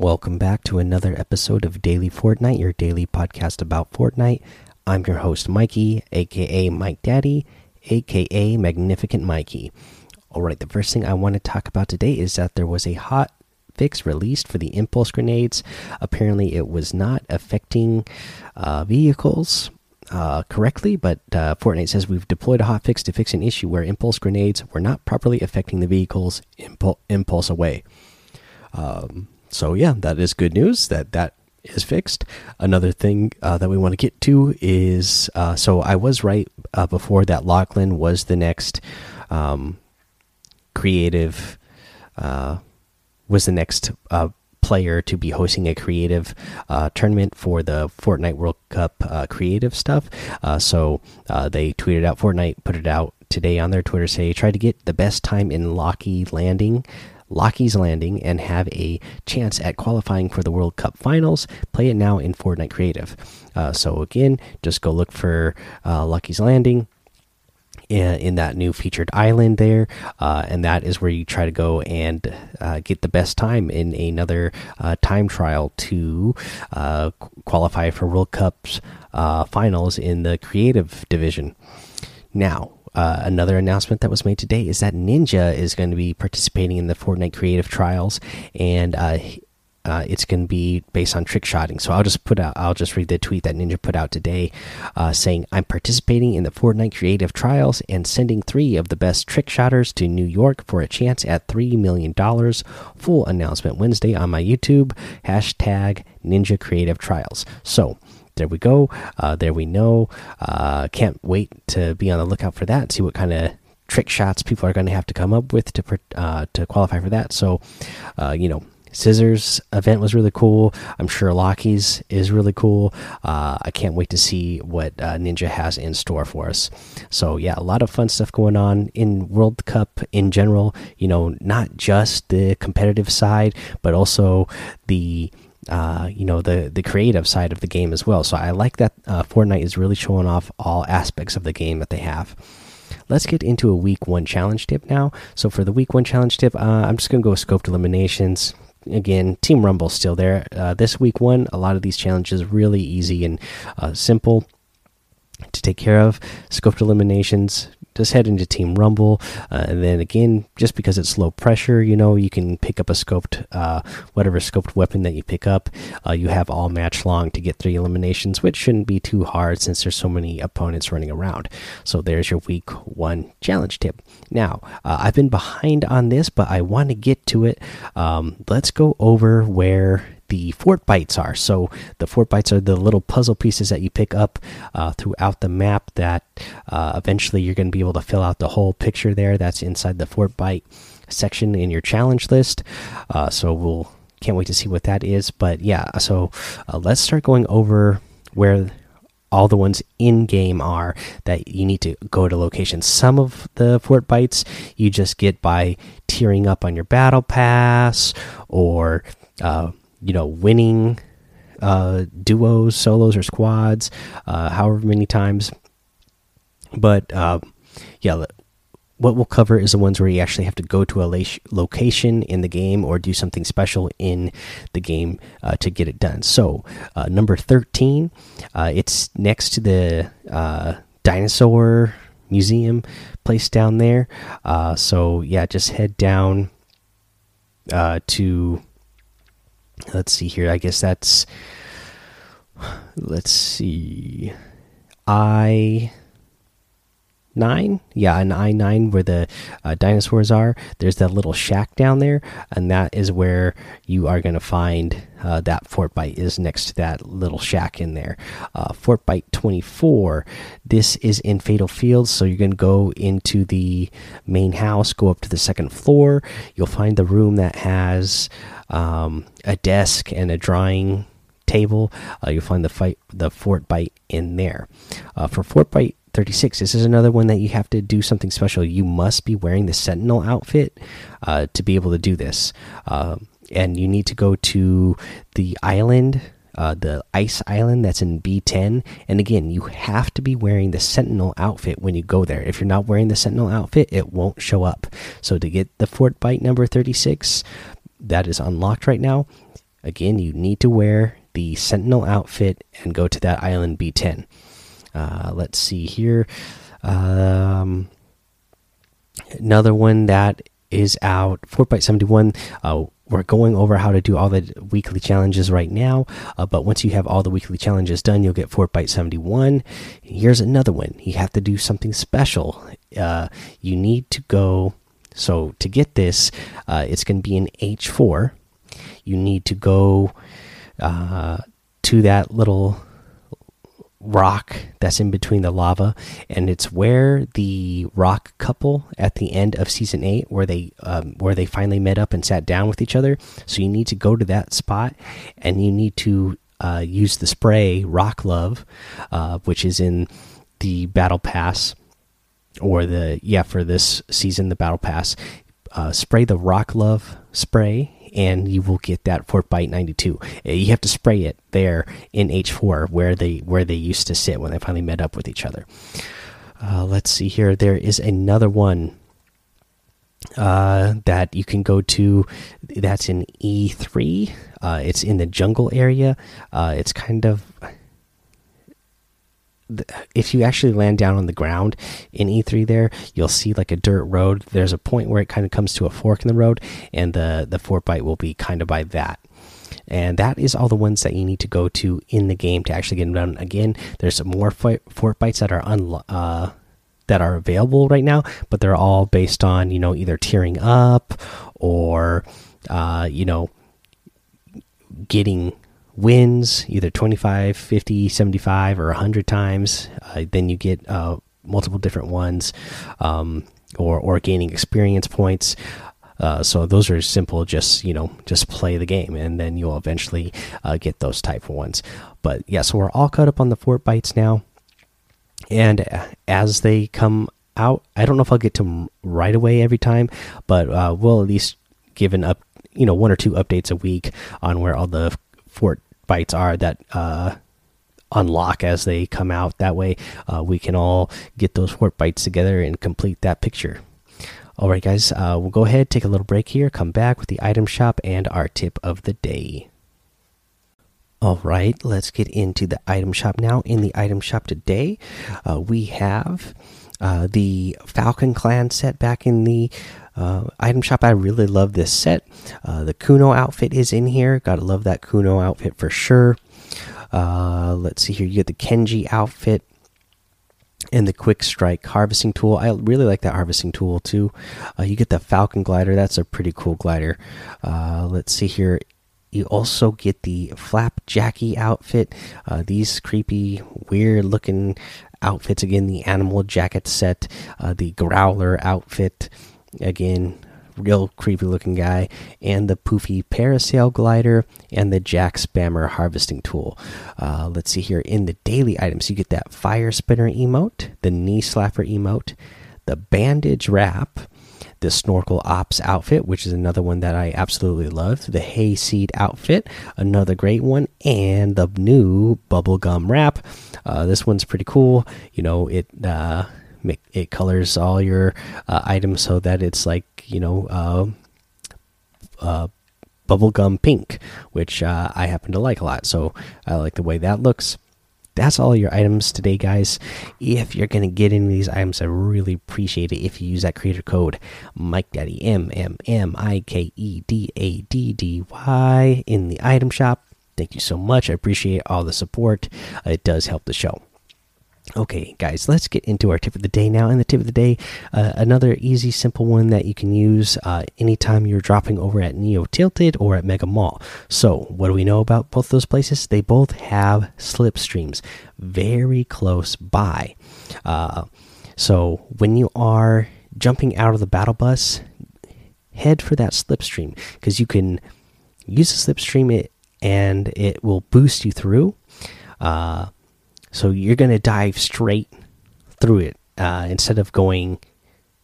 Welcome back to another episode of Daily Fortnite, your daily podcast about Fortnite. I'm your host, Mikey, aka Mike Daddy, aka Magnificent Mikey. All right, the first thing I want to talk about today is that there was a hot fix released for the impulse grenades. Apparently, it was not affecting uh, vehicles uh, correctly, but uh, Fortnite says we've deployed a hotfix to fix an issue where impulse grenades were not properly affecting the vehicle's impul impulse away. Um, so yeah, that is good news that that is fixed. Another thing uh, that we want to get to is uh, so I was right uh, before that Lachlan was the next um, creative uh, was the next uh, player to be hosting a creative uh, tournament for the Fortnite World Cup creative stuff. So they tweeted out Fortnite, put it out today on their Twitter, say try to get the best time in Locky Landing. Lockie's Landing and have a chance at qualifying for the World Cup finals. Play it now in Fortnite Creative. Uh, so, again, just go look for uh, Lucky's Landing in, in that new featured island there, uh, and that is where you try to go and uh, get the best time in another uh, time trial to uh, qualify for World Cups uh, finals in the creative division. Now, uh, another announcement that was made today is that Ninja is going to be participating in the Fortnite Creative Trials, and uh, uh, it's going to be based on trick shotting. So I'll just put out, I'll just read the tweet that Ninja put out today, uh, saying, "I'm participating in the Fortnite Creative Trials and sending three of the best trick shotters to New York for a chance at three million dollars." Full announcement Wednesday on my YouTube hashtag Ninja Creative Trials. So there we go. Uh, there we know. Uh, can't wait to be on the lookout for that. See what kind of trick shots people are going to have to come up with to uh, to qualify for that. So, uh, you know, Cizzorz event was really cool. I'm sure Lockie's is really cool. Uh, I can't wait to see what uh, Ninja has in store for us. So yeah, a lot of fun stuff going on in World Cup in general. You know, not just the competitive side, but also the uh, you know the the creative side of the game as well. So I like that uh, Fortnite is really showing off all aspects of the game that they have. Let's get into a week one challenge tip now. So for the week one challenge tip, uh, I'm just gonna go scoped eliminations again, Team Rumble's still there. Uh, this week one, a lot of these challenges really easy and uh, simple to take care of. Scoped eliminations, just head into Team Rumble, uh, and then again, just because it's low pressure, you know, you can pick up a scoped, uh, whatever scoped weapon that you pick up. Uh, you have all match long to get three eliminations, which shouldn't be too hard since there's so many opponents running around. So there's your week one challenge tip. Now, uh, I've been behind on this, but I want to get to it. Um, let's go over where the Fortbytes are. So the Fortbytes are the little puzzle pieces that you pick up uh, throughout the map that uh, eventually you're going to be able to fill out the whole picture there. That's inside the Fortbyte section in your challenge list. Uh, so we'll can't wait to see what that is. But yeah, so uh, let's start going over where all the ones in game are that you need to go to locations. Some of the Fortbytes you just get by tearing up on your battle pass or uh, you know winning uh, duos, solos, or squads, uh, however many times. But uh, yeah, what we'll cover is the ones where you actually have to go to a location in the game or do something special in the game uh, to get it done. So, uh, number 13, uh, it's next to the uh, dinosaur museum place down there. Uh, so, yeah, just head down uh, to let's see here. I guess that's let's see. I nine, yeah, an I nine where the uh, dinosaurs are. There's that little shack down there, and that is where you are going to find uh, that Fortbyte is next to that little shack in there. Uh, Fortbyte 24. This is in Fatal Fields, so you're going to go into the main house, go up to the second floor. You'll find the room that has um, a desk and a drawing table. Uh, you'll find the fight the Fortbyte in there. Uh, for Fortbyte 36 this is another one that you have to do something special. You must be wearing the sentinel outfit uh, to be able to do this. Uh, and you need to go to the island uh, the ice island that's in b10 and again you have to be wearing the sentinel outfit when you go there. If you're not wearing the sentinel outfit it won't show up. So to get the Fortbyte number 36 that is unlocked right now. Again, you need to wear the Sentinel outfit and go to that island B10. Uh, let's see here. Um, another one that is out, Fortbyte 71. Uh, we're going over how to do all the weekly challenges right now, uh, but once you have all the weekly challenges done, you'll get Fortbyte 71. Here's another one. You have to do something special. Uh, you need to go. So, to get this, uh, it's going to be in H4. You need to go uh, to that little rock that's in between the lava and it's where the rock couple at the end of season 8 where they um, where they finally met up and sat down with each other. So you need to go to that spot and you need to uh, use the spray rock love uh, which is in the battle pass or the yeah for this season the battle pass. Uh, spray the rock love spray and you will get that Fortbyte 92. Uh, you have to spray it there in H4 where they where they used to sit when they finally met up with each other. Uh, let's see here. There is another one uh, that you can go to. That's in E3. Uh, it's in the jungle area. Uh, it's kind of if you actually land down on the ground in E3 there, you'll see like a dirt road. There's a point where it kind of comes to a fork in the road, and the the Fortbyte will be kind of by that. And that is all the ones that you need to go to in the game to actually get them done. Again, there's some more Fortbytes that are un uh, that are available right now, but they're all based on you know either tearing up or uh, you know getting wins either 25 50 75 or 100 times uh, then you get uh, multiple different ones um, or or gaining experience points. Uh, so those are simple just you know just play the game and then you'll eventually uh, get those type of ones. But yeah so we're all caught up on the Fortbytes now. And as they come out i don't know if i'll get to them right away every time but uh, we'll at least give an up you know one or two updates a week on where all the fort bytes are that uh, unlock as they come out. That way, uh, we can all get those Fortbytes together and complete that picture. All right, guys, uh, we'll go ahead, take a little break here, come back with the item shop and our tip of the day. All right, let's get into the item shop now. In the item shop today, uh, we have uh, the Falcon Clan set back in the uh, item shop. I really love this set. Uh, the Kuno outfit is in here. Gotta love that Kuno outfit for sure. Uh, let's see here. You get the Kenji outfit and the Quick Strike harvesting tool. I really like that harvesting tool too. Uh, you get the Falcon glider. That's a pretty cool glider. Let's see here. You also get the Flapjackie outfit. Uh, these creepy, weird looking outfits. Again, the animal jacket set, uh, the Growler outfit. Again, real creepy looking guy, and the poofy parasail glider and the Jackspammer harvesting tool. Uh, let's see here in the daily items, you get that fire spinner emote, the knee slapper emote, the bandage wrap, the snorkel ops outfit, which is another one that I absolutely love, the hayseed outfit, another great one, and the new bubblegum wrap. Uh, this one's pretty cool. You know, it. Uh, it colors all your uh, items so that it's like you know uh, uh, bubblegum pink which uh, i happen to like a lot so i like the way that looks that's all your items today guys. If you're gonna get any of these items i really appreciate it if you use that creator code mike daddy m m m i k e d a d d y in the item shop. Thank you so much. I appreciate all the support. It does help the show Okay, guys, let's get into our tip of the day now. And the tip of the day, uh, another easy, simple one that you can use uh, anytime you're dropping over at Neo Tilted or at Mega Mall. So, what do we know about both those places? They both have slipstreams very close by. Uh, so, when you are jumping out of the battle bus, head for that slipstream because you can use the slipstream it and it will boost you through. Uh, so you're going to dive straight through it uh, instead of going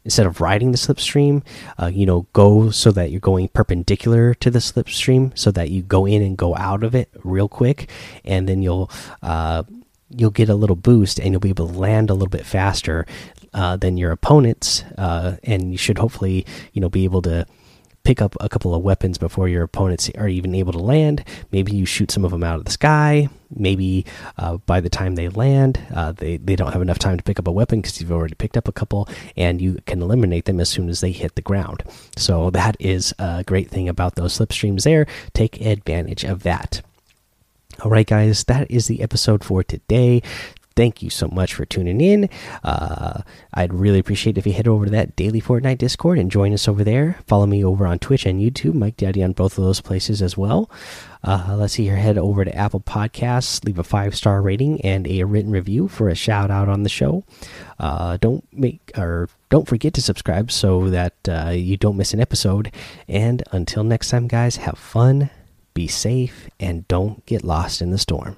instead of riding the slipstream. Uh, you know, go so that you're going perpendicular to the slipstream, so that you go in and go out of it real quick, and then you'll uh, you'll get a little boost and you'll be able to land a little bit faster uh, than your opponents, uh, and you should hopefully you know be able to pick up a couple of weapons before your opponents are even able to land. Maybe you shoot some of them out of the sky. Maybe uh, by the time they land, uh, they they don't have enough time to pick up a weapon because you've already picked up a couple, and you can eliminate them as soon as they hit the ground. So that is a great thing about those slipstreams. There, take advantage of that. All right, guys, that is the episode for today thank you so much for tuning in. Uh, I'd really appreciate if you head over to that daily Fortnite Discord and join us over there. Follow me over on Twitch and YouTube, Mike Daddy on both of those places as well. Uh, let's see here. Head over to Apple Podcasts, leave a five star rating and a written review for a shout out on the show. Uh, don't make or don't forget to subscribe so that uh, you don't miss an episode. And until next time, guys, have fun, be safe, and don't get lost in the storm.